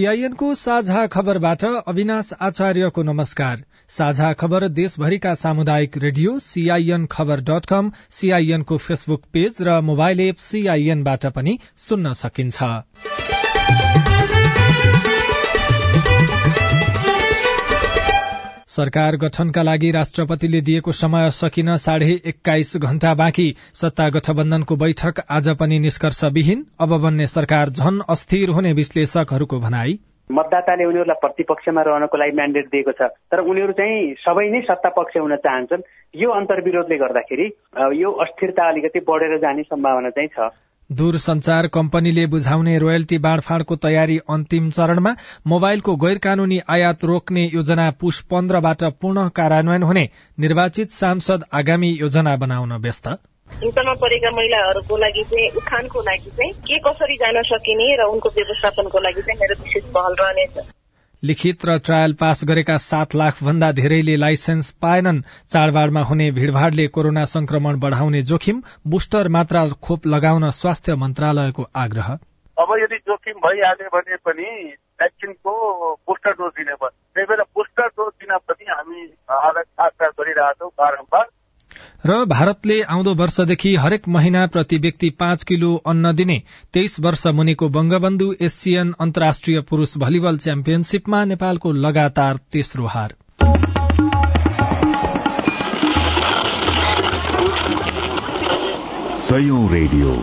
सीआईएनको साझा खबरबाट अविनाश आचार्यको नमस्कार। साझा खबर देशभरिका सामुदायिक radio CIN Khabar dot com सीआईएनको फेसबुक पेज र मोबाइल एप सीआईएनबाट पनि सुन्न सकिन्छ। सरकार गठनका लागि राष्ट्रपतिले दिएको समय सकिन साढे एक्काइस घण्टा बाँकी। सत्ता गठबन्धनको बैठक आज पनि निष्कर्षविहीन। अब बन्ने सरकार झन अस्थिर हुने विश्लेषकहरूको भनाई। मतदाताले उनीहरूलाई प्रतिपक्षमा रहनको लागि म्यान्डेट दिएको छ। तर उनीहरू चाहिँ सबै नै सत्ता पक्ष हुन चाहन्छन्। यो अन्तर्विरोधले गर्दाखेरि यो अस्थिरता अलिकति बढेर जाने सम्भावना चाहिँ छ। दूरसञ्चार कम्पनीले बुझाउने रोयल्टी बाँडफाँडको तयारी अन्तिम चरणमा मोबाइलको गैर कानूनी आयात रोक्ने योजना पुष पन्ध्रबाट पूर्ण कार्यान्वयन हुने निर्वाचित सांसद आगामी योजना बनाउन व्यस्त। हिंसामा परेका महिलाहरूको लागि चाहिँ उखानको लागि चाहिँ के कसरी जान सकिने र उनको व्यवस्थापनको लागि चाहिँ मेरो विशेष पहल रहनेछ। लिखित र ट्रायल पास गरेका सात लाख भन्दा धेरैले लाइसेन्स पाएनन्। चाडबाडमा हुने भीड़भाड़ले कोरोना संक्रमण बढ़ाउने जोखिम बुस्टर मात्रा खोप लगाउन स्वास्थ्य मन्त्रालयको आग्रह। अब यदि जोखिम भइहाल्यो भने पनि भ्याक्सिनको बुस्टर डोज दिने भयो त्यही भएर बुस्टर डोज दिन पनि हामी आग्रह गरिरहेछौँ बारम्बार। र भारतले आउँदो वर्षदेखि हरेक महिना प्रति व्यक्ति पाँच किलो अन्न दिने तेइस वर्ष मुनिको बंगबन्धु एसियन अन्तर्राष्ट्रिय पुरूष भलिबल च्याम्पियनशीपमा नेपालको लगातार तेस्रो हार। रेडियो।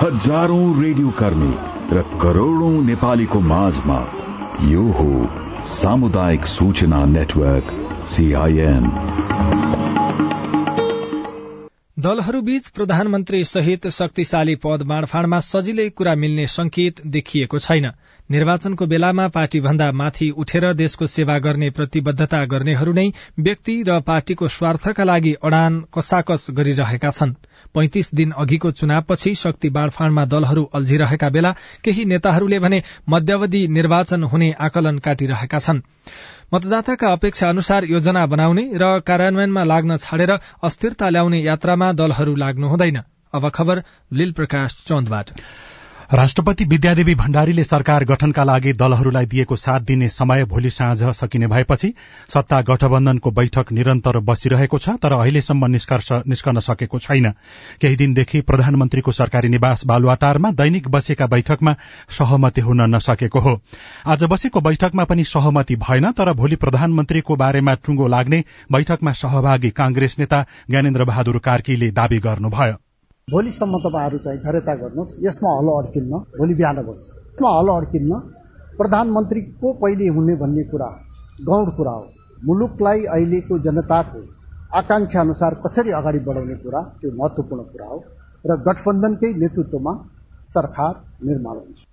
हजारौं रेडियो कर्मी र करोड़ौं नेपालीको माझमा यो हो सामुदायिक सूचना नेटवर्क। दलहरूबीच प्रधानमन्त्री सहित शक्तिशाली पद बाँडफाँडमा सजिलै कुरा मिल्ने संकेत देखिएको छैन। निर्वाचनको बेलामा पार्टी भन्दा माथि उठेर देशको सेवा गर्ने प्रतिबद्धता गर्नेहरू नै व्यक्ति र पार्टीको स्वार्थका लागि अडान कसाकस गरिरहेका छन्। पैंतिस दिन अघिको चुनावपछि शक्ति बाँडफाँडमा दलहरू अल्झिरहेका बेला केही नेताहरूले भने मध्यावधि निर्वाचन हुने आकलन काटिरहेका छन्। मतदाताका अपेक्षा अनुसार योजना बनाउने र कार्यान्वयनमा लाग्न छाडेर अस्थिरता ल्याउने यात्रामा दलहरू लाग्नु हुँदैन। अब खबर राष्ट्रपति विद्यादेवी भण्डारीले सरकार गठनका लागि दलहरूलाई दिएको सात दिने समय भोलि साँझ सकिने भएपछि सत्ता गठबन्धनको बैठक निरन्तर बसिरहेको छ तर अहिलेसम्म निस्कन सकेको छैन। केही दिनदेखि प्रधानमन्त्रीको सरकारी निवास बालुवाटारमा दैनिक बसेका बैठकमा सहमति हुन नसकेको हो। आज बसेको बैठकमा पनि सहमति भएन तर भोलि प्रधानमन्त्रीको बारेमा टुङ्गो लाग्ने बैठकमा सहभागी कांग्रेस नेता ज्ञानेन्द्र बहादुर कार्कीले दावी गर्नुभयो। भोलिसम्म तपाईँहरू चाहिँ धैर्यता गर्नुहोस्। यसमा हलो अड्किन्न भोलि बिहान बस्छ। यसमा हलो अड्किन्न प्रधानमन्त्री को पहिले हुने भन्ने कुरा गौण कुरा हो। मुलुकलाई अहिलेको जनताको आकांक्षा अनुसार कसरी अगाडि बढाउने कुरा त्यो महत्वपूर्ण कुरा हो। र गठबन्धनकै नेतृत्वमा सरकार निर्माण हुन्छ।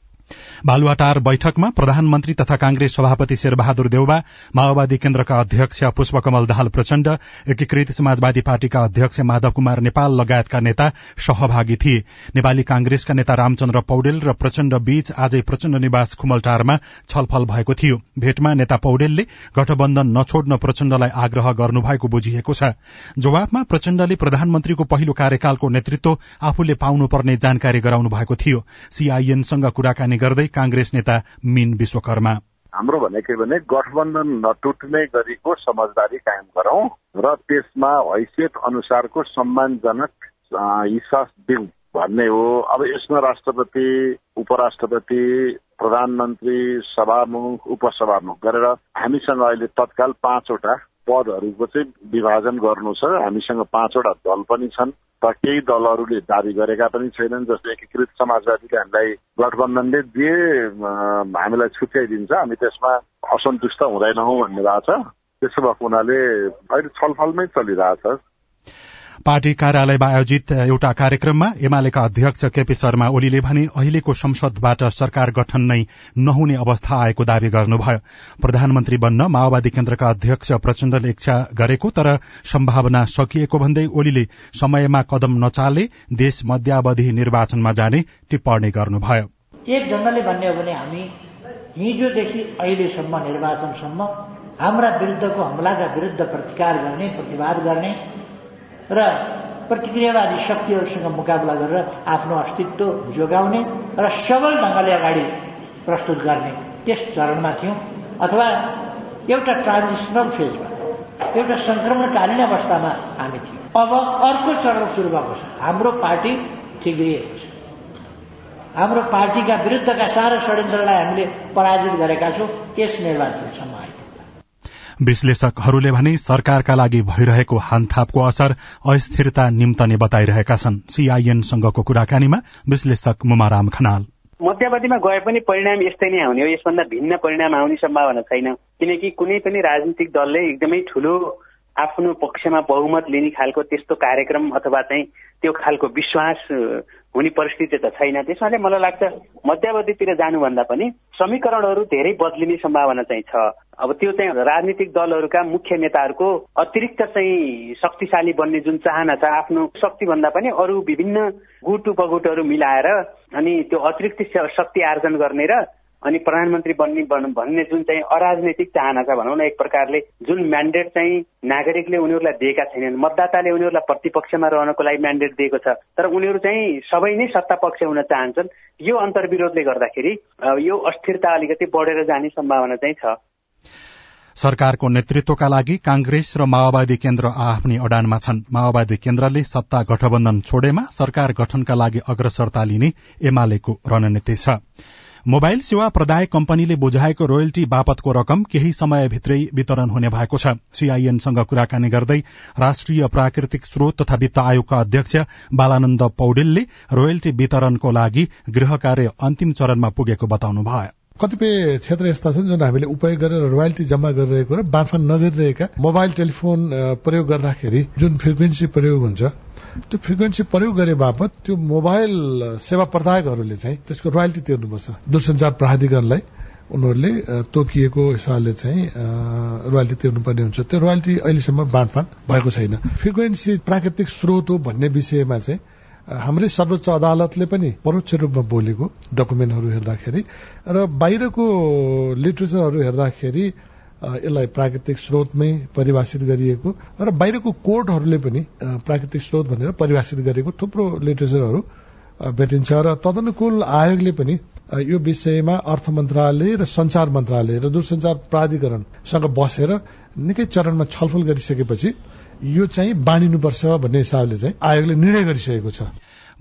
बालुवाटार बैठकमा प्रधानमन्त्री तथा कांग्रेस सभापति शेरबहादुर देउबा माओवादी केन्द्रका अध्यक्ष पुष्पकमल दाहाल प्रचण्ड एकीकृत समाजवादी पार्टीका अध्यक्ष माधव कुमार नेपाल लगायतका नेता सहभागी थिए। नेपाली कांग्रेसका नेता रामचन्द्र पौडेल र प्रचण्ड बीच आजै प्रचण्ड निवास खुमलटारमा छलफल भएको थियो। भेटमा नेता पौडेलले गठबन्धन नछोड्न प्रचण्डलाई आग्रह गर्नुभएको बुझिएको छ। जवाबमा प्रचण्डले प्रधानमन्त्रीको पहिलो कार्यकालको नेतृत्व आफूले पाउनुपर्ने जानकारी गराउनु भएको थियो। सीआईएनसँग कुराकानी गर्दै कांग्रेस नेता मीन विश्वकर्मा। हाम्रो भनेकै भने गठबन्धन नटुट्ने गरीको समझदारी कायम गरौं र त्यसमा हैसियत अनुसारको सम्मानजनक हिस्सा दिउँ भन्ने हो। अब यसमा राष्ट्रपति उपराष्ट्रपति प्रधानमन्त्री सभामुख उपसभामुख गरेर हामीसँग अहिले तत्काल पाँचवटा पदहरूको चाहिँ विभाजन गर्नु छ हामीसँग पाँचवटा दल पनि छन् र केही दलहरूले दावी गरेका पनि छैनन् जस्तै एकीकृत समाजवादीले हामीलाई गठबन्धनले जे हामीलाई छुट्याइदिन्छ। हामी त्यसमा असन्तुष्ट हुँदैनौँ भन्ने भएको छ। त्यसो भएको हुनाले अहिले छलफलमै चलिरहेछ। पार्टी कार्यालयमा आयोजित एउटा कार्यक्रममा एमालेका अध्यक्ष केपी शर्मा ओलीले भने अहिलेको संसदबाट सरकार गठन नै नहुने अवस्था आएको दावी गर्नुभयो। प्रधानमन्त्री बन्न माओवादी केन्द्रका अध्यक्ष प्रचण्डले इच्छा गरेको तर सम्भावना सकिएको भन्दै ओलीले समयमा कदम नचाले देश मध्यावधि निर्वाचनमा जाने टिप्पणी गर्नुभयो। एक ढंगले भन्ने हो भने हामी हिजोदेखि अहिलेसम्म निर्वाचनसम्म हाम्रा विरूद्धको हमलाका विरूद्ध प्रतिकार गर्ने प्रतिवाद गर्ने र प्रतिक्रियावादी शक्तिहरूसँग मुकाबला गरेर आफ्नो अस्तित्व जोगाउने र सबल ढङ्गले अगाडि प्रस्तुत गर्ने त्यस चरणमा थियौँ। अथवा एउटा ट्रान्जिसनल फेजमा एउटा संक्रमणकालीन अवस्थामा हामी थियौँ। अब अर्को चरण सुरु भएको छ। हाम्रो पार्टी ठिग्रिएको छ। हाम्रो पार्टीका विरुद्धका सारा षड्यन्त्रलाई हामीले पराजित गरेका छौँ। त्यस निर्वाचनसम्म आयो। विश्लेषकहरूले भने सरकारका लागि भइरहेको हानथापको असर अस्थिरता निम्तने बताइरहेका छन्। सीआईएनसँगको कुराकानीमा विश्लेषक मुमाराम खनाल। मध्यवधिमा गए पनि परिणाम यस्तै नै आउने हो। यसभन्दा भिन्न परिणाम आउने सम्भावना छैन। किनकि कुनै पनि राजनीतिक दलले एकदमै ठुलो आफ्नो पक्षमा बहुमत लिने खालको त्यस्तो कार्यक्रम अथवा चाहिँ त्यो खालको विश्वास हुने परिस्थिति त छैन। त्यसमाले मलाई लाग्छ मध्यावधितिर जानुभन्दा पनि समीकरणहरू धेरै बदलिने सम्भावना चाहिँ छ। अब त्यो चाहिँ राजनीतिक दलहरूका मुख्य नेताहरूको अतिरिक्त चाहिँ शक्तिशाली बन्ने जुन चाहना छ आफ्नो शक्तिभन्दा पनि अरू विभिन्न गुट उपगुटहरू मिलाएर अनि त्यो अतिरिक्त शक्ति आर्जन गर्ने र अनि प्रधानमन्त्री बन्ने भन्ने जुन चाहिँ अराजनैतिक चाहना छ भनौँ न एक प्रकारले जुन म्यान्डेट चाहिँ नागरिकले उनीहरूलाई दिएका छैनन् मतदाताले उनीहरूलाई प्रतिपक्षमा रहनको लागि म्यान्डेट दिएको छ तर उनीहरू चाहिँ सबै नै सत्ता पक्ष हुन चाहन्छन्। यो अन्तर्विरोधले गर्दाखेरि यो अस्थिरता अलिकति बढेर जाने सम्भावना चाहिँ छ। सरकारको नेतृत्वका लागि कांग्रेस र माओवादी केन्द्र आफ्नै अडानमा छन्। माओवादी केन्द्रले सत्ता गठबन्धन छोडेमा सरकार गठनका लागि अग्रसरता लिने एमालेको रणनीति छ। मोबाइल सेवा प्रदायक कम्पनीले बुझाएको रोयल्टी बापतको रकम केही समयभित्रै वितरण हुने भएको छ। सीआईएनसँग कुराकानी गर्दै राष्ट्रिय प्राकृतिक स्रोत तथा वित्त आयोगका अध्यक्ष बालानन्द पौडेलले रोयल्टी वितरणको लागि गृह कार्य अन्तिम चरणमा पुगेको बताउनुभयो। कतिपय क्षेत्र यस्ता छन् जुन हामीले उपयोग गरेर रोयल्टी जम्मा गरिरहेको र बाँडफाँड नगरिरहेका मोबाइल टेलिफोन प्रयोग गर्दाखेरि जुन फ्रिक्वेन्सी प्रयोग हुन्छ त्यो फ्रिक्वेन्सी प्रयोग गरे बापत त्यो मोबाइल सेवा प्रदायकहरूले चाहिँ त्यसको रोयल्टी तिर्नुपर्छ। दूरसञ्चार प्राधिकरणलाई उनीहरूले तोकिएको हिसाबले चाहिँ रोयल्टी तिर्नुपर्ने हुन्छ। त्यो रोयल्टी अहिलेसम्म बाँडफाँड भएको छैन। फ्रिक्वेन्सी प्राकृतिक स्रोत हो भन्ने विषयमा चाहिँ हाम्रै सर्वोच्च अदालतले पनि परोक्ष रूपमा बोलेको डकुमेन्टहरू हेर्दाखेरि र बाहिरको लिटरेचरहरू हेर्दाखेरि यसलाई प्राकृतिक स्रोतमै परिभाषित गरिएको र बाहिरको कोर्टहरूले पनि प्राकृतिक स्रोत भनेर परिभाषित गरेको थुप्रो लिटरेचरहरू भेटिन्छ र तदनुकूल आयोगले पनि यो विषयमा अर्थ मन्त्रालय र संचार मन्त्रालय र दूरसञ्चार प्राधिकरणसँग बसेर निकै चरणमा छलफल गरिसकेपछि यो चाहिँ बाँडिनुपर्छ भन्ने हिसाबले चाहिँ आयोगले निर्णय गरिसकेको छ।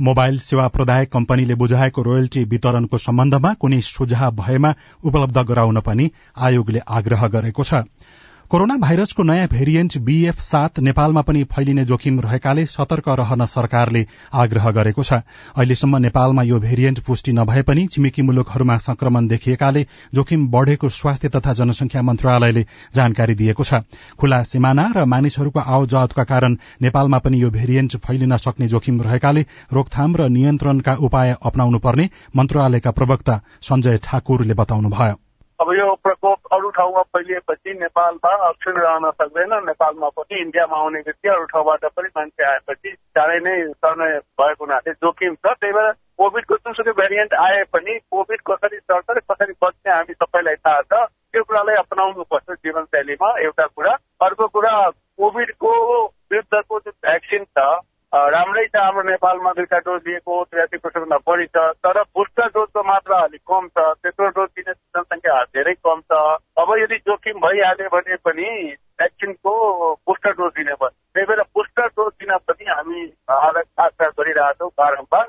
मोबाइल सेवा प्रदायक कम्पनीले बुझाएको रोयल्टी वितरणको सम्बन्धमा कुनै सुझाव भएमा उपलब्ध गराउन पनि आयोगले आग्रह गरेको छ। कोरोना भाइरसको नयाँ भेरिएन्ट बीएफ सात नेपालमा पनि फैलिने जोखिम रहेकाले सतर्क रहन सरकारले आग्रह गरेको छ। अहिलेसम्म नेपालमा यो भेरिएन्ट पुष्टि नभए पनि छिमेकी मुलुकहरूमा संक्रमण देखिएकाले जोखिम बढ़ेको स्वास्थ्य तथा जनसंख्या मन्त्रालयले जानकारी दिएको छ। खुला सिमाना र मानिसहरूको आवजावतका कारण नेपालमा पनि यो भेरिएन्ट फैलिन सक्ने जोखिम रहेकाले रोकथाम र नियन्त्रणका उपाय अप्नाउनु पर्ने मन्त्रालयका प्रवक्ता सञ्जय ठाकुरले बताउनुभयो। अब यो प्रकोप अरू ठाउँमा फैलिएपछि नेपालमा अक्षर रहन सक्दैन। नेपालमा पनि इन्डियामा आउने बित्तिकै अरू ठाउँबाट पनि मान्छे आएपछि चाँडै नै सर्ने भएको हुनाले जोखिम छ। त्यही भएर कोभिडको जुनसुकै भेरिएन्ट आए पनि कोभिड कसरी सर्छ र कसरी बच्ने हामी सबैलाई थाहा छ। त्यो कुरालाई अपनाउनु पर्छ जीवनशैलीमा। एउटा कुरा। अर्को कुरा कोभिडको विरुद्धको जुन भ्याक्सिन छ राम्रै छ हाम्रो नेपालमा दुईटा डोज दिएको त्रियासी पर्सेन्टभन्दा बढी छ तर बुस्टर डोजको मात्रा अलिक कम छ तेस्रो डोज दिने जनसङ्ख्या धेरै कम छ। अब यदि जोखिम भइहाल्यो भने पनि भ्याक्सिनको बुस्टर डोज दिने भयो त्यही भएर बुस्टर डोज दिन पनि हामी आग्रह गरिरहेछौँ बारम्बार।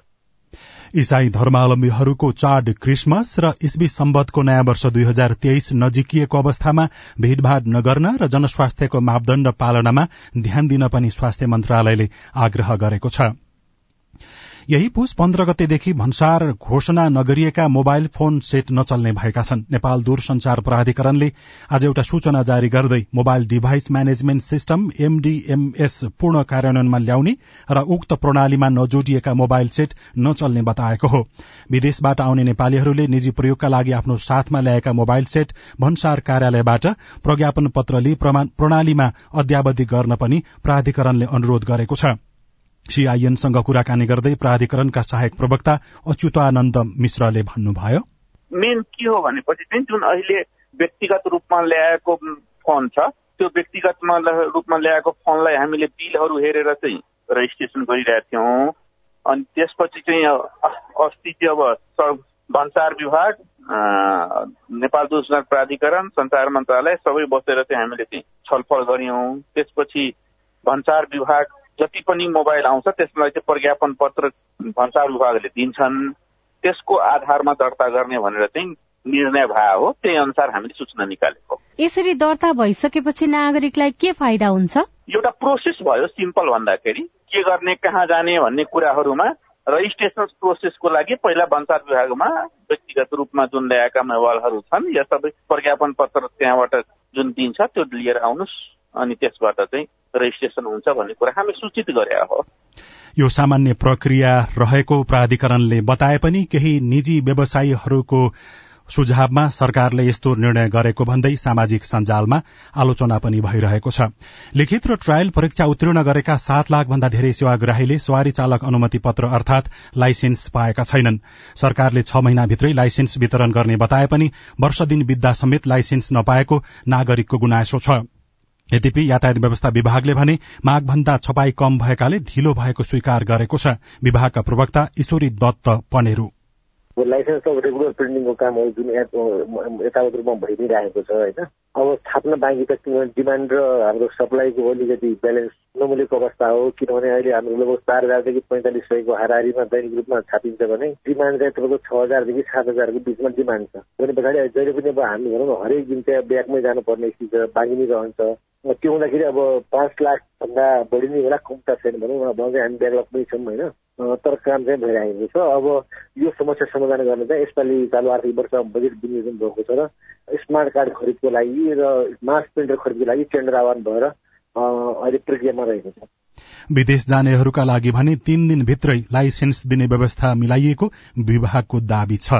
इसाई धर्मावलम्बीहरूको चाड क्रिसमस र इस्वी सम्बतको नयाँ वर्ष दुई हजार तेइस नजिकिएको अवस्थामा भीड़भाड़ नगर्न र जनस्वास्थ्यको मापदण्ड पालनामा ध्यान दिन पनि स्वास्थ्य मन्त्रालयले आग्रह गरेको छ। यही पुस पन्ध्र गतेदेखि भन्सार घोषणा नगरिएका मोबाइल फोन सेट नचल्ने भएका छन्। नेपाल दूरसञ्चार प्राधिकरणले आज एउटा सूचना जारी गर्दै mobile device management system MDMS पूर्ण कार्यान्वयनमा ल्याउने र उक्त प्रणालीमा नजोडिएका मोबाइल सेट नचल्ने बताएको हो। विदेशबाट आउने नेपालीहरूले निजी प्रयोगका लागि आफ्नो साथमा ल्याएका मोबाइल सेट भन्सार कार्यालयबाट प्रज्ञापन पत्र लिई प्रणालीमा अद्यावधि गर्न पनि प्राधिकरणले अनुरोध गरेको छ। सीआईएनसँग कुराकानी गर्दै प्राधिकरणका सहायक प्रवक्ता अच्युतानन्द मिश्रले भन्नुभयो। मेन के हो भनेपछि चाहिँ जुन अहिले व्यक्तिगत रूपमा ल्याएको फोन छ त्यो व्यक्तिगत रूपमा ल्याएको फोनलाई हामीले बिलहरू हेरेर चाहिँ रेजिस्ट्रेसन गरिरहेका थियौँ। अनि त्यसपछि चाहिँ अस्ति चाहिँ अब भन्सार विभाग नेपाल दूरसञ्चार प्राधिकरण सञ्चार मन्त्रालय सबै बसेर चाहिँ हामीले चाहिँ छलफल गऱ्यौँ। त्यसपछि भन्सार विभाग जति पनि मोबाइल आउँछ त्यसलाई चाहिँ प्रज्ञापन पत्र भन्सार विभागले दिन्छन्। त्यसको आधारमा दर्ता गर्ने भनेर चाहिँ निर्णय भयो हो त्यही अनुसार हामीले सूचना निकालेको। यसरी दर्ता भइसकेपछि नागरिकलाई के फाइदा हुन्छ? एउटा प्रोसेस भयो सिम्पल भन्दाखेरि के गर्ने कहाँ जाने भन्ने कुराहरूमा रजिस्ट्रेसन प्रोसेसको लागि पहिला भन्सार विभागमा व्यक्तिगत रूपमा जुन ल्याएका मोबाइलहरू छन् या सबै प्रज्ञापन पत्र त्यहाँबाट जुन दिन्छ त्यो लिएर आउनुहोस्। अनि त्यसबाट चाहिँ रेजिस्ट्रेसन हुन्छ भन्ने कुरा हामी सूचित गरे हो। यो सामान्य प्रक्रिया रहेको प्राधिकरणले बताए पनि केही निजी व्यवसायीहरूको सुझावमा सरकारले यस्तो निर्णय गरेको भन्दै सामाजिक सञ्जालमा आलोचना पनि भइरहेको छ। लिखित र ट्रायल परीक्षा उत्तीर्ण गरेका सात लाख भन्दा धेरै सेवाग्राहीले सवारी चालक अनुमति पत्र अर्थात लाइसेन्स पाएका छैनन्। सरकारले छ महिनाभित्रै लाइसेन्स वितरण गर्ने बताए पनि वर्ष दिन बित्दा समेत लाइसेन्स नपाएको नागरिकको गुनासो छ। यद्यपि यातायात व्यवस्था विभागले भने मागभन्दा छपाई कम भएकाले ढिलो भएको स्वीकार गरेको छ। विभागका प्रवक्ता Ishwari Dutt Paneru. Licence of regular प्रिन्टिङको कामहरू जुन यतावत रूपमा भइ नै रहेको छ होइन? अब थाप्न बाँकी त डिमान्ड र हाम्रो सप्लाईको अलिकति ब्यालेन्स नमिलेको अवस्था हो किनभने अहिले हाम्रो लगभग चार हजारदेखि पैँतालिस सयको हाराहारीमा दैनिक रूपमा छापिन्छ भने डिमान्ड चाहिँ तपाईँको छ हजारदेखि सात हजारको बिचमा डिमान्ड छ। भने पछाडि जहिले पनि अब हामी भनौँ हरेक दिन चाहिँ ब्यागमै जानुपर्ने स्थिति छ बाँकी नै रहन्छ। त्यो हुँदाखेरि अब पाँच लाखभन्दा बढी नै होला कम्ता छैन भनौँ अब हामी डेभलपमै छौँ होइन। तर काम चाहिँ भइरहेको छ। अब यो समस्या समाधान गर्न चाहिँ यसपालि चालु आर्थिक वर्ष बजेट विनियोजन भएको छ र स्मार्ट कार्ड खरिदको लागि र मास प्रिन्टर खरिदको लागि टेन्डर आह्वान भएर अहिले प्रक्रियामा रहेको छ। विदेश जानेहरूका लागि भने तीन दिनभित्रै लाइसेन्स दिने व्यवस्था मिलाइएको विभागको दावी छ।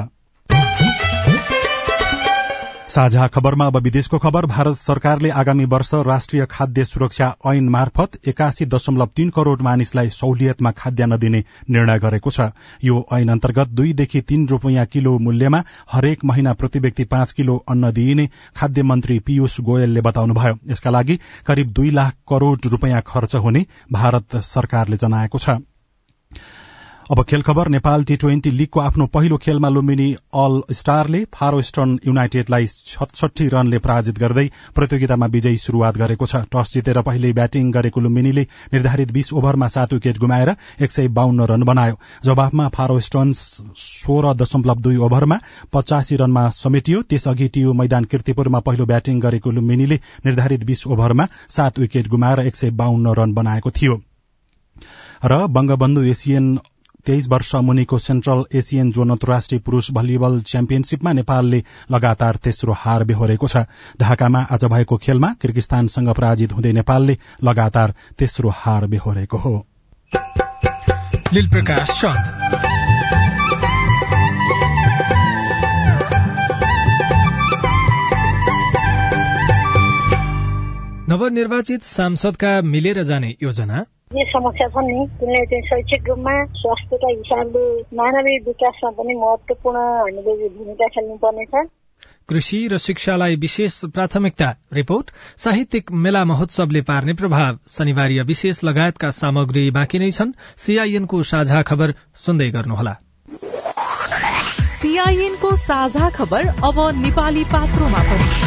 साझा खबरमा अब विदेशको खबर। भारत सरकारले आगामी वर्ष राष्ट्रिय खाद्य सुरक्षा ऐन मार्फत एकासी दशमलव तीन करोड़ मानिसलाई सहुलियतमा खाद्यान्न दिने निर्णय गरेको छ। यो ऐन अन्तर्गत दुईदेखि तीन रूपियाँ किलो मूल्यमा हरेक महिना प्रति व्यक्ति पाँच किलो अन्न दिइने खाद्य मन्त्री पीयूष गोयलले बताउनुभयो। यसका लागि करिब दुई लाख करोड़ रूपियाँ खर्च हुने भारत सरकारले जनाएको छ। अब खेल खबर नेपाल टी ट्वेन्टी लीगको आफ्नो पहिलो खेलमा लुम्बिनी अल स्टारले फारो इस्टर्न युनाइटेडलाई छठी रनले पराजित गर्दै प्रतियोगितामा विजयी शुरूआत गरेको छ। टस जितेर पहिले ब्याटिङ गरेको लुम्बिनीले निर्धारित बीस ओभरमा सात विकेट गुमाएर एक सय बाहन्न रन बनायो। जवाफमा फारो इस्टर्न सोह्र दशमलव दुई ओभरमा पचासी रनमा समेटियो। त्यसअघि टियु मैदान किर्तिपुरमा पहिलो ब्याटिङ गरेको लुम्बिनीले निर्धारित बीस ओभरमा सात विकेट गुमाएर एक सय बाहन्न रन बनाएको थियो। र बंगबन्धु एसियन तेइस वर्ष मुनिको सेन्ट्रल एसियन जोन अन्तर्राष्ट्रिय पुरूष भलिबल च्याम्पियनशीपमा नेपालले लगातार तेस्रो हार बेहोरेको छ। ढाकामा आज भएको खेलमा किर्गिस्तानसँग पराजित हुँदै नेपालले लगातार तेस्रो हार बेहोरेको हो। नवनिर्वाचित सांसदका मिलेर जाने योजना। जे समस्या छन् नि तिनले चाहिँ शैक्षिक रूपमा स्वास्थ्यका हिसाबले मानवीय विकासमा पनि महत्वपूर्ण हामीले भूमिका खेल्नु पर्नेछ कृषि र शिक्षालाई विशेष प्राथमिकता रिपोर्ट साहित्यिक मेला महोत्सवले पार्ने प्रभाव शनिवार विशेष लगायतका सामग्री बाँकी नै छन् सीआईएनको साझा खबर सुन्दै गर्नुहोला सीआईएनको साझा खबर अब नेपाली पात्रोमा पनि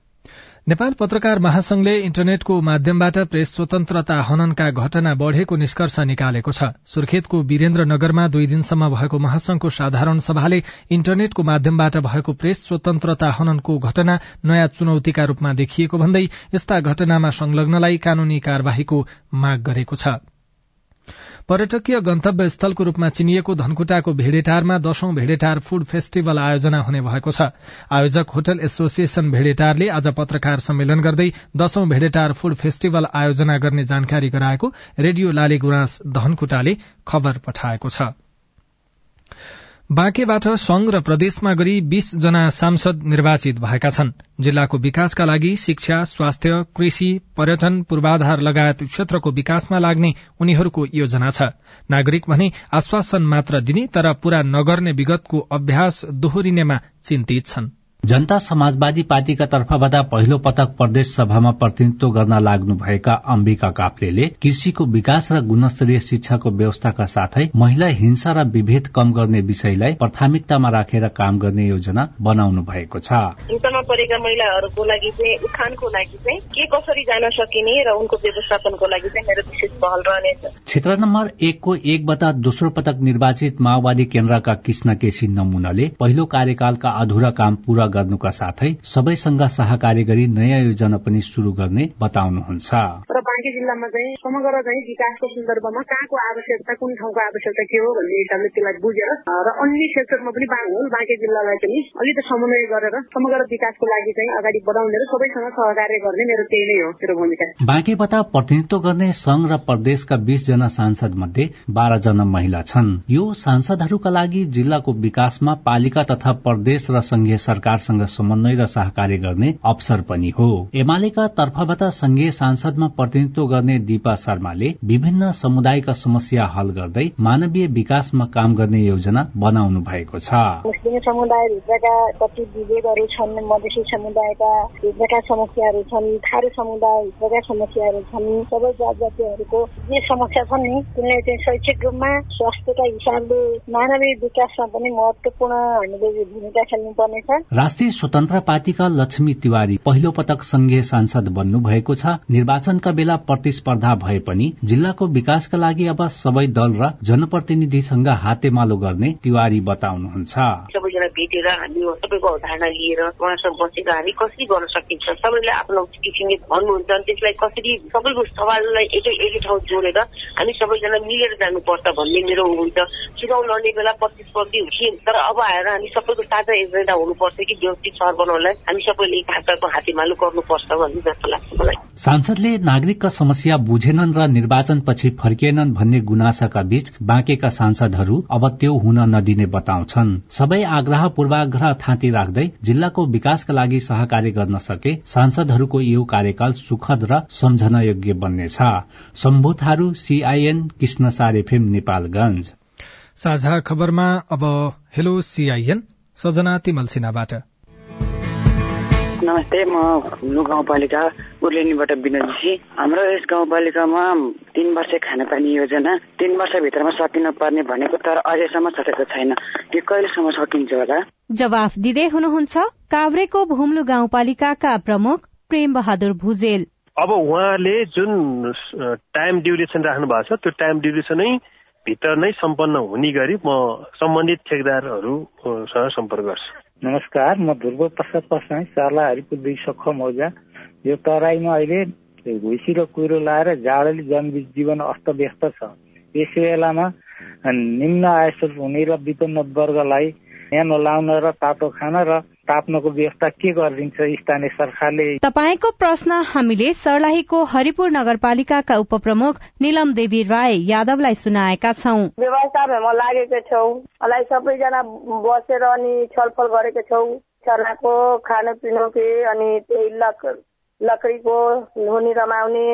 नेपाल पत्रकार महासंघले इन्टरनेटको माध्यमबाट प्रेस स्वतन्त्रता हननका घटना बढ़ेको निष्कर्ष निकालेको छ। सुर्खेतको वीरेन्द्रनगरमा दुई दिनसम्म भएको महासंघको साधारण सभाले इन्टरनेटको माध्यमबाट भएको प्रेस स्वतन्त्रता हननको घटना नयाँ चुनौतीका रूपमा देखिएको भन्दै यस्ता घटनामा संलग्नलाई कानूनी कार्यवाहीको माग गरेको छ। पर्यटकीय गन्तव्य स्थलको रूपमा चिनिएको धनकुटाको भेडेटारमा दशौं भेडेटार फूड फेस्टिभल आयोजना हुने भएको छ। आयोजक होटल एसोसिएशन भेडेटारले आज पत्रकार सम्मेलन गर्दै दशौं भेडेटार फूड फेस्टिभल आयोजना गर्ने जानकारी गराएको रेडियो लाली गुराँस धनकुटाले खबर पठाएको छ। बाँकेबाट संघ र प्रदेशमा गरी बीस जना सांसद निर्वाचित भएका छन्। जिल्लाको विकासका लागि शिक्षा स्वास्थ्य कृषि पर्यटन पूर्वाधार लगायत क्षेत्रको विकासमा लाग्ने उनीहरूको योजना छ। नागरिक भने आश्वासन मात्र दिने तर पूरा नगर्ने विगतको अभ्यास दोहोरिनेमा चिन्तित छन्। जनता समाजवादी पार्टीका तर्फबाट पहिलो पटक प्रदेश सभामा प्रतिनिधित्व गर्न लाग्नुभएका अम्बिका काफ्लेले कृषिको विकास र गुणस्तरीय शिक्षाको व्यवस्थाका साथै महिला हिंसा र विभेद कम गर्ने विषयलाई प्राथमिकतामा राखेर काम गर्ने योजना बनाउनु भएको छ। हिंसामा परेका महिलाहरूको लागि चाहिँ उत्थानको लागि चाहिँ के कसरी जान सकिने र उनको व्यवस्थापनको लागि चाहिँ मेरो विशेष पहल रहनेछ। क्षेत्र नम्बर एकको एकबाट दोस्रो पटक निर्वाचित माओवादी केन्द्रका कृष्ण केसी नमुनाले पहिलो कार्यकालका अधुरा काम पूरा गर्नुका साथै सबैसँग सहकार्य गरी नयाँ योजना पनि शुरू गर्ने बताउनुहुन्छ। र बाँकी जिल्लामा चाहिँ समग्र चाहिँ विकासको सन्दर्भमा कहाँको आवश्यकता कुन ठाउँको आवश्यकता के हो भन्ने हिसाबले त्यसलाई बुझेर र अन्य क्षेत्रमा पनि बाँकी जिल्लालाई पनि अलिकति समन्वय गरेर समग्र विकासको लागि चाहिँ अगाडि बढाउने र सबैसँग सहकार्य गर्ने मेरो त्यही नै हो मेरो भूमिका। बाँकीबाट प्रतिनिधित्व गर्ने संघ र प्रदेशका बीस जना सांसद मध्ये बाह्र जना महिला छन्। यो सांसदहरूका लागि जिल्लाको विकासमा पालिका तथा प्रदेश र संघीय सरकारसँग समन्वय र सहकार्य गर्ने अवसर पनि हो। एमालेका तर्फबाट संघीय सांसदमा प्रतिनिधित्व गर्ने दीपा शर्माले विभिन्न समुदायका समस्या हल गर्दै मानवीय विकासमा काम गर्ने योजना बनाउनु भएको छ। मुस्लिम समुदायभित्रका कति विभेदहरू छन् मधेसी समुदायका भित्रका समस्याहरू छन् थारू समुदायभित्रका समस्याहरू छन् सबै जात जातिहरूको जे समस्या छन् नि तिनलाई चाहिँ शैक्षिक रूपमा स्वास्थ्यका हिसाबले मानवीय विकासमा पनि महत्वपूर्ण हामीले भूमिका खेल्नु पर्नेछ राष्ट्रिय स्वतन्त्र पार्टीका लक्ष्मी तिवारी पहिलो पटक संघीय सांसद बन्नु भएको छ। निर्वाचनका बेला प्रतिस्पर्धा भए पनि जिल्लाको विकासका लागि अब सबै दल र जनप्रतिनिधिसँग हातेमालो गर्ने तिवारी बताउनुहुन्छ। सबैजना भेटेर हामी सबैको अवधारणा लिएर उहाँसँग बसेर हामी कसरी गर्न सकिन्छ सबैले आफ्नो किसिमले भन्नुहुन्छ त्यसलाई कसरी सबैको सवाललाई एकै एकै ठाउँ जोडेर हामी सबैजना मिलेर जानुपर्छ भन्ने मेरो हुन्छ। चुनाव लड्ने बेला प्रतिस्पर्धी हुन्थ्यौँ तर अब आएर हामी सबैको साझा एजेन्डा हुनुपर्छ कि व्यवस्थित सहर बनाउनलाई हामी सबैले एक हातको हातेमालो गर्नुपर्छ भन्ने जस्तो लाग्छ मलाई। सांसदले नागरिकका समस्या बुझेनन् र निर्वाचनपछि फर्किएनन् भन्ने गुनासाका बीच बाँकेका सांसदहरू अब त्यो हुन नदिने बताउँछन्। सबै आग्रह पूर्वाग्रह थाँती राख्दै जिल्लाको विकासका लागि सहकार्य गर्न सके सांसदहरूको यो कार्यकाल सुखद र सम्झन योग्य बन्नेछ। शम्भु थारू सीआईएन कृष्ण एफएम नेपालगंज साझा खबरमा अब हेलो सीआईएन सजना तिमल सिन्हाबाट। नमस्ते म लु गाउँपालिका उर्लेनीबाट विनोदजी हाम्रो यस गाउँपालिकामा तीन वर्ष खानेपानी योजना तीन वर्षभित्रमा सकिन पर्ने भनेको तर अझैसम्म सकेको छैन। त्यो कहिलेसम्म सकिन्छ होला? जवाफ दिँदै हुनुहुन्छ काभ्रेको भुम्लु गाउँपालिकाका प्रमुख प्रेम बहादुर भुजेल। अब उहाँले जुन टाइम ड्युरेसन राख्नु भएको छ त्यो टाइम ड्युरेसनै भित्र नै सम्पन्न हुने गरी म सम्बन्धित ठेकदारहरूसँग सम्पर्क गर्छु। नमस्कार म ध्रुव प्रसाद पसाई सर्ला दुई सख मौजा यो तराईमा अहिले भुइँसी र कुहिरो लाएर जाडोले जनजीवन अस्तव्यस्त छ। यस बेलामा निम्न आयस्रोत हुने र विपन्न वर्गलाई न्यानो लाउन र तातो खान र ताप्नको व्यवस्था के गरिदिन्छ स्थानीय सरकारले? तपाईँको प्रश्न हामीले सर्लाहीको हरिपुर नगरपालिकाका उपप्रमुख निलम देवी राय यादवलाई सुनाएका छौं। व्यवस्थामा लागेका छौ। मलाई सबैजना बसेर अनि छलफल गरेका छौ। छर्लाको खानपिनो के अनि त्यही लक लकडीको हुने रमाउने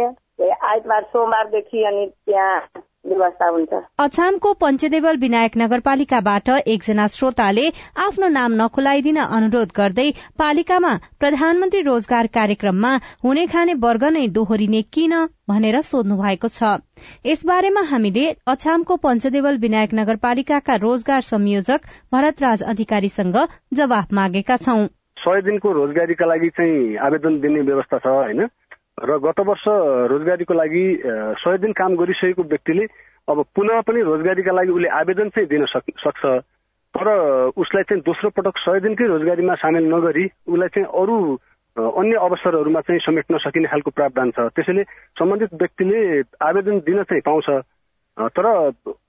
आइतबार सोमबारदेखि अनि त्यहाँ व्यवस्था हुन्छ अछामको पञ्चदेवल विनायक नगरपालिकाबाट एकजना श्रोताले आफ्नो नाम नखुलाइदिन अनुरोध गर्दै पालिकामा प्रधानमन्त्री रोजगार कार्यक्रममा हुने खाने वर्ग नै दोहोरिने किन भनेर सोध्नु भएको छ। यसबारेमा हामीले अछामको पञ्चदेवल विनायक नगरपालिकाका रोजगार संयोजक भरतराज अधिकारीसँग जवाफ मागेका छौं। सय दिनको रोजगारीका लागि चाहिँ आवेदन दिने व्यवस्था छ होइन? र गत वर्ष रोजगारीको लागि सय दिन काम गरिसकेको व्यक्तिले अब पुनः पनि रोजगारीका लागि उसले आवेदन चाहिँ दिन सक्छ। तर उसलाई चाहिँ दोस्रो पटक सय दिनकै रोजगारीमा सामेल नगरी उसलाई चाहिँ अरू अन्य अवसरहरूमा चाहिँ समेट्न सकिने खालको प्रावधान छ। त्यसैले सम्बन्धित व्यक्तिले आवेदन दिन चाहिँ पाउँछ। तर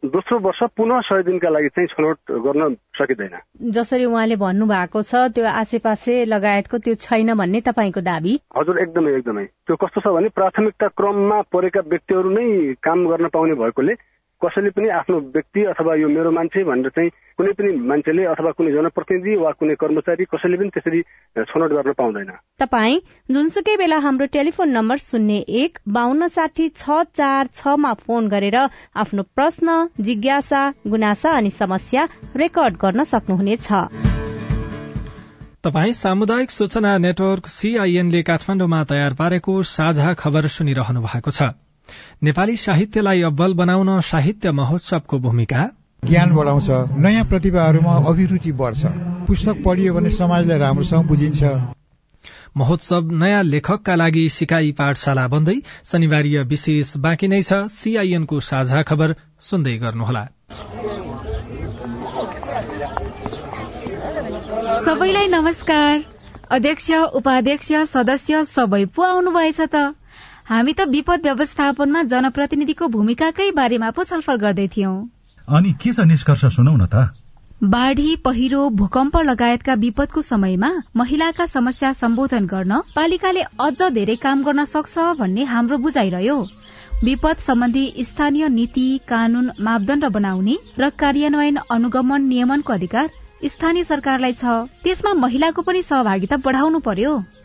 दोस्रो वर्ष पुनः सय दिनका लागि चाहिँ छनौट गर्न सकिँदैन। जसरी उहाँले भन्नु भएको छ त्यो आसेपासे लगायतको त्यो छैन भन्ने तपाईँको दावी हजुर एकदमै एकदमै। त्यो कस्तो छ भने प्राथमिकता क्रममा परेका व्यक्तिहरू नै काम गर्न पाउने भएकोले कसैले पनि आफ्नो व्यक्ति अथवा यो मेरो मान्छे भनेर चाहिँ कुनै पनि मान्छेले अथवा कुनै जनप्रतिनिधि वा कुनै कर्मचारी कसैले पनि त्यसरी छनौट गर्न पाउँदैन। तपाई जुनसुकै बेला हाम्रो टेलिफोन नम्बर शून्य एक बान्न साठी छ चार छमा फोन गरेर आफ्नो प्रश्न जिज्ञासा गुनासा अनि समस्या रेकर्ड गर्न सक्नुहुनेछ। तपाई सामुदायिक सूचना नेटवर्क सीआईएनले काठमाडौँमा तयार पारेको साझा खबर सुनिरहनु भएको छ। नेपाली साहित्यलाई अब्बल बनाउन साहित्य महोत्सवको भूमिका? ज्ञान बढाउँछ नयाँ प्रतिभाहरूमा अभिरुचि बढ्छ। पुस्तक पढियो भने समाजलाई राम्रोसँग बुझिन्छ। महोत्सव नयाँ लेखकका लागि सिकाई पाठशाला बन्दै शनिबार विशेष बाँकी नै छ। सीआईएनको साझा खबर सुन्दै गर्नुहोला। सबैलाई नमस्कार। अध्यक्ष उपाध्यक्ष सदस्य सबै पो आउनुभएछ त? हामी त विपद व्यवस्थापनमा जनप्रतिनिधिको भूमिकाकै बारेमा पो छलफल गर्दै थियौं। अनि के छ निष्कर्ष सुनौ न त? बाढ़ी पहिरो भूकम्प लगायतका विपदको समयमा महिलाका समस्या सम्बोधन गर्न पालिकाले अझ धेरै काम गर्न सक्छ भन्ने हाम्रो बुझाइरह्यो। विपद सम्बन्धी स्थानीय नीति कानून मापदण्ड बनाउने र कार्यान्वयन अनुगमन नियमनको अधिकार स्थानीय सरकारलाई छ। त्यसमा महिलाको पनि सहभागिता बढाउनु पर्यो।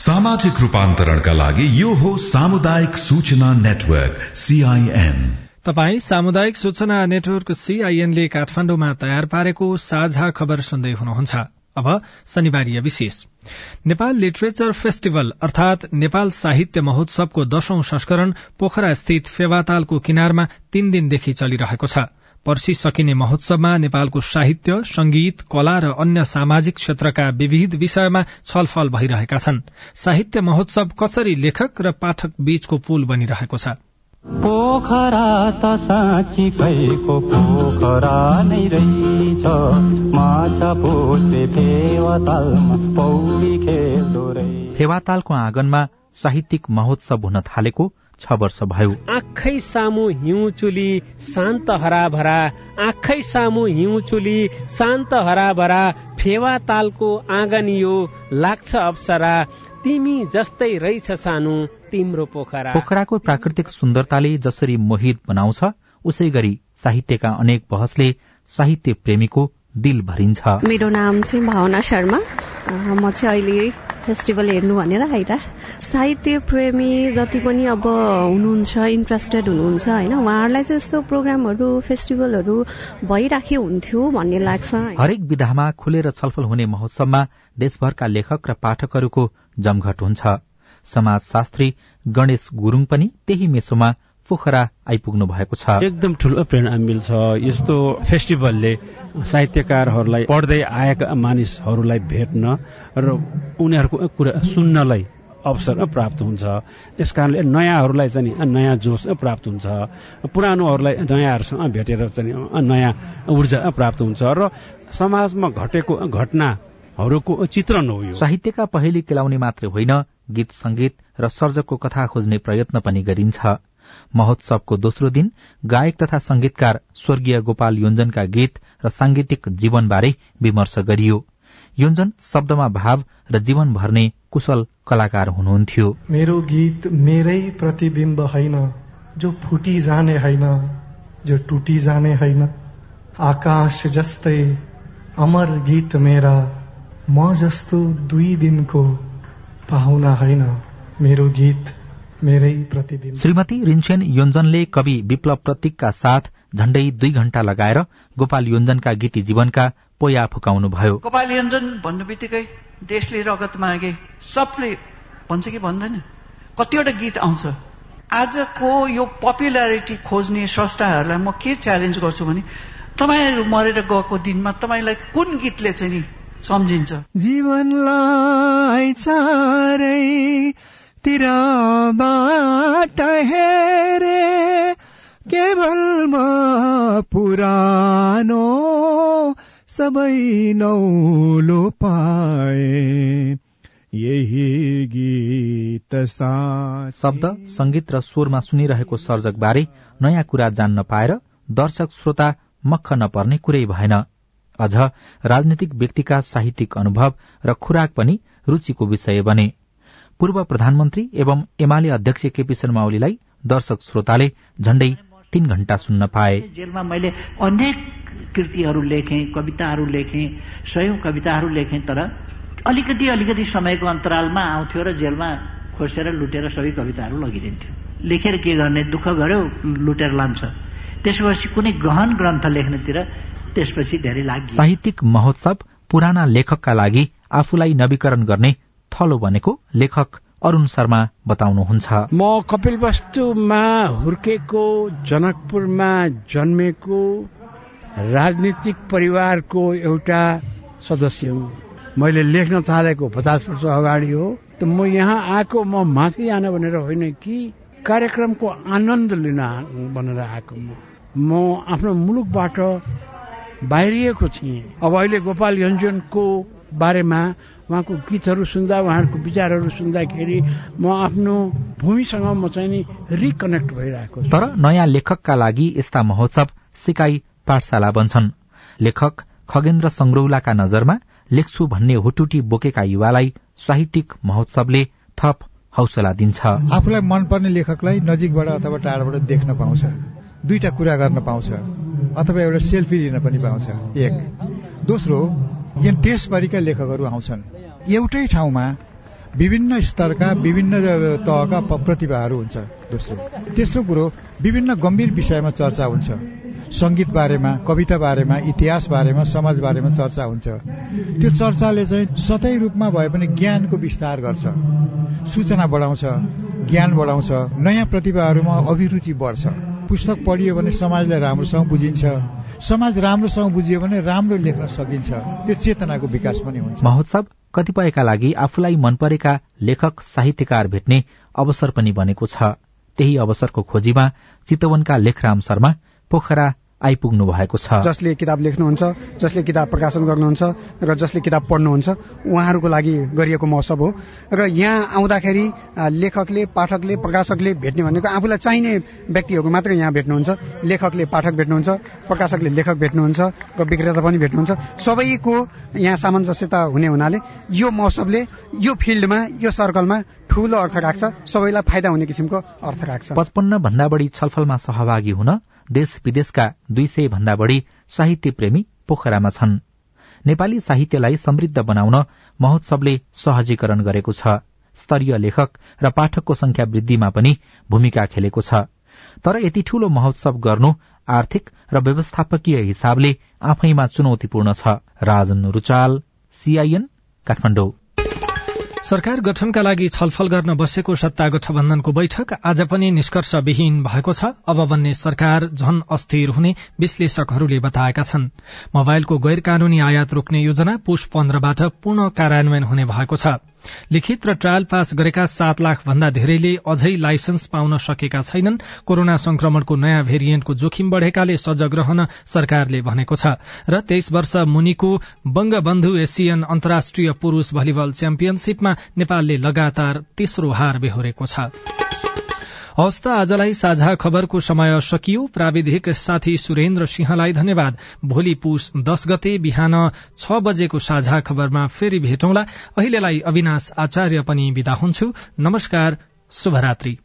सामाजिक रूपान्तरणका लागि यो हो सामुदायिक सूचना नेटवर्क सीआईएन तपाई सामुदायिक सूचना नेटवर्क सीआईएनले काठमाडौँमा तयार पारेको साझा खबर सुन्दै हुनुहुन्छ। अब शनिबारीय विशेष। नेपाल लिटरेचर फेस्टिभल अर्थात नेपाल साहित्य महोत्सवको दशौं संस्करण पोखरा स्थित फेवातालको किनारमा तीन दिनदेखि चलिरहेको छ। पर्सि सकिने महोत्सवमा नेपालको साहित्य संगीत कला र अन्य सामाजिक क्षेत्रका विविध विषयमा छलफल भइरहेका छन्। साहित्य महोत्सव कसरी लेखक र पाठक बीचको पुल बनिरहेको छ? पोखरा त साँच्चीकैको पोखरा नै रहेछ। माछा पुछ्ने फेवातालमा पौडी खेल्दो फेवातालको आँगनमा साहित्यिक महोत्सव हुन थालेको छ वर्ष भयो। आँखै सामु हिउँ चुली शान्त हराभरा आँखै सामु हिउँ चुली शान्त हराभरा फेवा तालको आँगन यो लाग्छ अप्सरा तिमी जस्तै रहेछ सानो तिम्रो पोखरा। पोखराको प्राकृतिक सुन्दरताले जसरी मोहित बनाउँछ उसै गरी साहित्यका अनेक बहसले साहित्य प्रेमीको दिल भरिन्छ। मेरो नाम चाहिँ भावना शर्मा। म चाहिँ अहिले फेस्टिभल हेर्नु भनेर आइरा साहित्य प्रेमी जति पनि अब हुनुहुन्छ इन्ट्रेस्टेड हुनुहुन्छ होइन? उहाँहरूलाई चाहिँ यस्तो प्रोग्रामहरू फेस्टिभलहरू भइराख्यो हुन्थ्यो भन्ने लाग्छ हरेक विधामा खुलेर छलफल हुने महोत्सवमा देशभरका लेखक र पाठकहरूको जमघट हुन्छ। समाजशास्त्री गणेश गुरूङ पनि त्यही मेसोमा पोखरा आइपुग्नु भएको छ। एकदम ठुलो प्रेरणा मिल्छ। यस्तो फेस्टिभलले साहित्यकारहरूलाई पढ्दै आएका मानिसहरूलाई भेट्न र उनीहरूको कुरा सुन्नलाई अवसर प्राप्त हुन्छ। यस कारणले नयाँहरूलाई चाहिँ नयाँ जोस प्राप्त हुन्छ। पुरानोहरूलाई नयाँहरूसँग भेटेर चाहिँ नयाँ ऊर्जा प्राप्त हुन्छ र समाजमा घटेको घटनाहरूको चित्रण हो यो। साहित्यका पहेली केलाउने मात्रै होइन गीत संगीत र सर्जकको कथा खोज्ने प्रयत्न पनि गरिन्छ। महोत्सवको दोस्रो दिन गायक तथा संगीतकार स्वर्गीय गोपाल योञ्जनका गीत र सांगीतिक जीवनबारे विमर्श गरियो। योञ्जन शब्दमा भाव र जीवन भर्ने कुशल कलाकार हुनुहुन्थ्यो। मेरो गीत मेरै प्रतिबिम्ब होइन जो फुटी जाने होइन जो टुटी जाने होइन। आकाश जस्तै अमर गीत मेरा म जस्तो दुई दिनको पाहुना होइन। मेरो गीत श्रीमती रिन्छेन योञ्जनले कवि विप्लव प्रतीकका साथ झण्डै दुई घण्टा लगाएर गोपाल योञ्जनका गीती जीवनका पोया फुकाउनु भयो गोपाल योञ्जन भन्नु बित्तिकै देशले रगत मागे। सबले भन्छ कि भन्दैन? कतिवटा गीत आउँछ। आजको यो पपुलारिटी खोज्ने स्रष्टाहरूलाई म के च्यालेन्ज गर्छु भने तपाईँहरू मरेर गएको दिनमा तपाईँलाई कुन गीतले चाहिँ नि सम्झिन्छ? जीवनलाई चारै तिरबाट हेरे केवल म पुरानो सबै नौलो पाए। यही गीत शब्द संगीत र स्वरमा सुनिरहेको सर्जक बारे नयाँ कुरा जान्न पाएर दर्शक श्रोता मक्ख नपर्ने कुरै भएन। अझ राजनैतिक व्यक्तिका साहित्यिक अनुभव र खुराक पनि रूचिको विषय बने। पूर्व प्रधानमन्त्री एवं एमाले अध्यक्ष केपी शर्मा ओलीलाई दर्शक श्रोताले झण्डै तीन घण्टा सुन्न पाए। जेलमा मैले अनेक कृतिहरू लेखेँ कविताहरू लेखेँ सयौं कविताहरू लेखेँ तर अलिकति अलिकति समयको अन्तरालमा आउँथ्यो र जेलमा खोसेर लुटेर सबै कविताहरू लगिदिन्थ्यो। लेखेर के गर्ने? दुःख गर्यो लुटेर लान्छ। त्यसपछि कुनै गहन ग्रन्थ लेख्नेतिर त्यसपछि धेरै लाग्यो। साहित्यिक महोत्सव पुराना लेखकका लागि आफूलाई नवीकरण गर्ने थलो भनेको लेखक अरूण शर्मा बताउनुहुन्छ। म कपिल वस्तुमा हुर्केको जनकपुरमा जन्मेको राजनीतिक परिवारको एउटा सदस्य हुँ। मैले लेख्न थालेको पचास वर्ष अगाडि हो। त म यहाँ आएको म माथि जान भनेर होइन कि कार्यक्रमको आनन्द लिन भनेर आएको म। म आफ्नो मुलुकबाट बाहिरिएको थिएँ। अब अहिले गोपाल यञ्जनको बारेमा उहाँको गीतहरू सुन्दा उहाँहरूको विचारहरू सुन्दाखेरि म आफ्नो भूमिसँग म चाहिँ नि रिकनेक्ट भइरहेको तर नयाँ लेखकका लागि यस्ता महोत्सव सिकाई पाठशाला बन्छन्। लेखक खगेन्द्र संग्रौलाका नजरमा लेख्छु भन्ने हुटुटी बोकेका युवालाई साहित्यिक महोत्सवले थप हौसला दिन्छ। आफूलाई मनपर्ने लेखकलाई नजिकबाट अथवा टाढाबाट देख्न पाउँछ दुईटा कुरा गर्न पाउँछ अथवा एउटा सेल्फी लिन पनि पाउँछ एक। दोस्रो यहाँ देशभरिका लेखकहरू आउँछन्। एउटै ठाउँमा विभिन्न स्तरका विभिन्न तहका प्रतिभाहरू हुन्छ दोस्रो। तेस्रो कुरो विभिन्न गम्भीर विषयमा चर्चा हुन्छ। सङ्गीत बारेमा कविता बारेमा इतिहास बारेमा समाज बारेमा चर्चा हुन्छ। त्यो चर्चाले चाहिँ सतै रूपमा भए पनि ज्ञानको विस्तार गर्छ। सूचना बढाउँछ ज्ञान बढाउँछ नयाँ प्रतिभाहरूमा अभिरुचि बढ्छ। पुस्तक पढियो भने समाजलाई राम्रोसँग बुझिन्छ। समाज राम्रोसँग बुझियो भने राम्रो लेख्न सकिन्छ। त्यो चेतनाको विकास पनि हुन्छ। महोत्सव कतिपयका लागि आफूलाई मन परेका लेखक साहित्यकार भेट्ने अवसर पनि बनेको छ। त्यही अवसरको खोजीमा चितवनका लेखराम शर्मा पोखरा आइपुग्नु भएको छ। जसले किताब लेख्नुहुन्छ जसले किताब प्रकाशन गर्नुहुन्छ र जसले किताब पढ्नुहुन्छ उहाँहरूको लागि गरिएको महोत्सव हो। र यहाँ आउँदाखेरि लेखकले पाठकले प्रकाशकले भेट्ने भनेको आफूलाई चाहिने व्यक्तिहरू मात्रै यहाँ भेट्नुहुन्छ। लेखकले पाठक भेट्नुहुन्छ प्रकाशकले लेखक भेट्नुहुन्छ र विक्रेता पनि भेट्नुहुन्छ। सबैको यहाँ सामञ्जस्यता हुने हुनाले यो महोत्सवले यो फिल्डमा यो सर्कलमा ठूलो अर्थ राख्छ। सबैलाई फाइदा हुने किसिमको अर्थ राख्छ। पचपन्न भन्दा बढी छलफलमा सहभागी हुन देश विदेशका दुई सय भन्दा बढी साहित्य प्रेमी पोखरामा छन्। नेपाली साहित्यलाई समृद्ध बनाउन महोत्सवले सहजीकरण गरेको छ। स्तरीय लेखक र पाठकको संख्या वृद्धिमा पनि भूमिका खेलेको छ। तर यति ठूलो महोत्सव गर्नु आर्थिक र व्यवस्थापकीय हिसाबले आफैमा चुनौतीपूर्ण छ। राजन रुचाल सीआईएन काठमाडौँ। सरकार गठनका लागि छलफल गर्न बसेको सत्ता गठबन्धनको बैठक आज पनि निष्कर्षविहीन भएको छ। अब बन्ने सरकार झन अस्थिर हुने विश्लेषकहरूले बताएका छन्। मोबाइलको गैर कानूनी आयात रोक्ने योजना पुष पन्ध्रबाट पूर्ण कार्यान्वयन हुने भएको छ। लिखित र ट्रायल पास गरेका सात लाख भन्दा धेरैले अझै लाइसेन्स पाउन सकेका छैनन्। कोरोना संक्रमणको नयाँ भेरिएन्टको जोखिम बढ़ेकाले सजग रहन सरकारले भनेको छ। र तेइस वर्ष मुनिको बंगबन्धु एसियन अन्तर्राष्ट्रिय पुरूष भलिबल च्याम्पियनशीपमा नेपालले लगातार तेस्रो हार बेहोरेको छ। हवस् त आजलाई साझा खबरको समय सकियो। प्राविधिक साथी सुरेन्द्र सिंहलाई धन्यवाद। भोलि पुस दश गते बिहान छ बजेको साझा खबरमा फेरि भेटौँला। अहिलेलाई अविनाश आचार्य पनि विदा हुन्छु। नमस्कार शुभरात्री।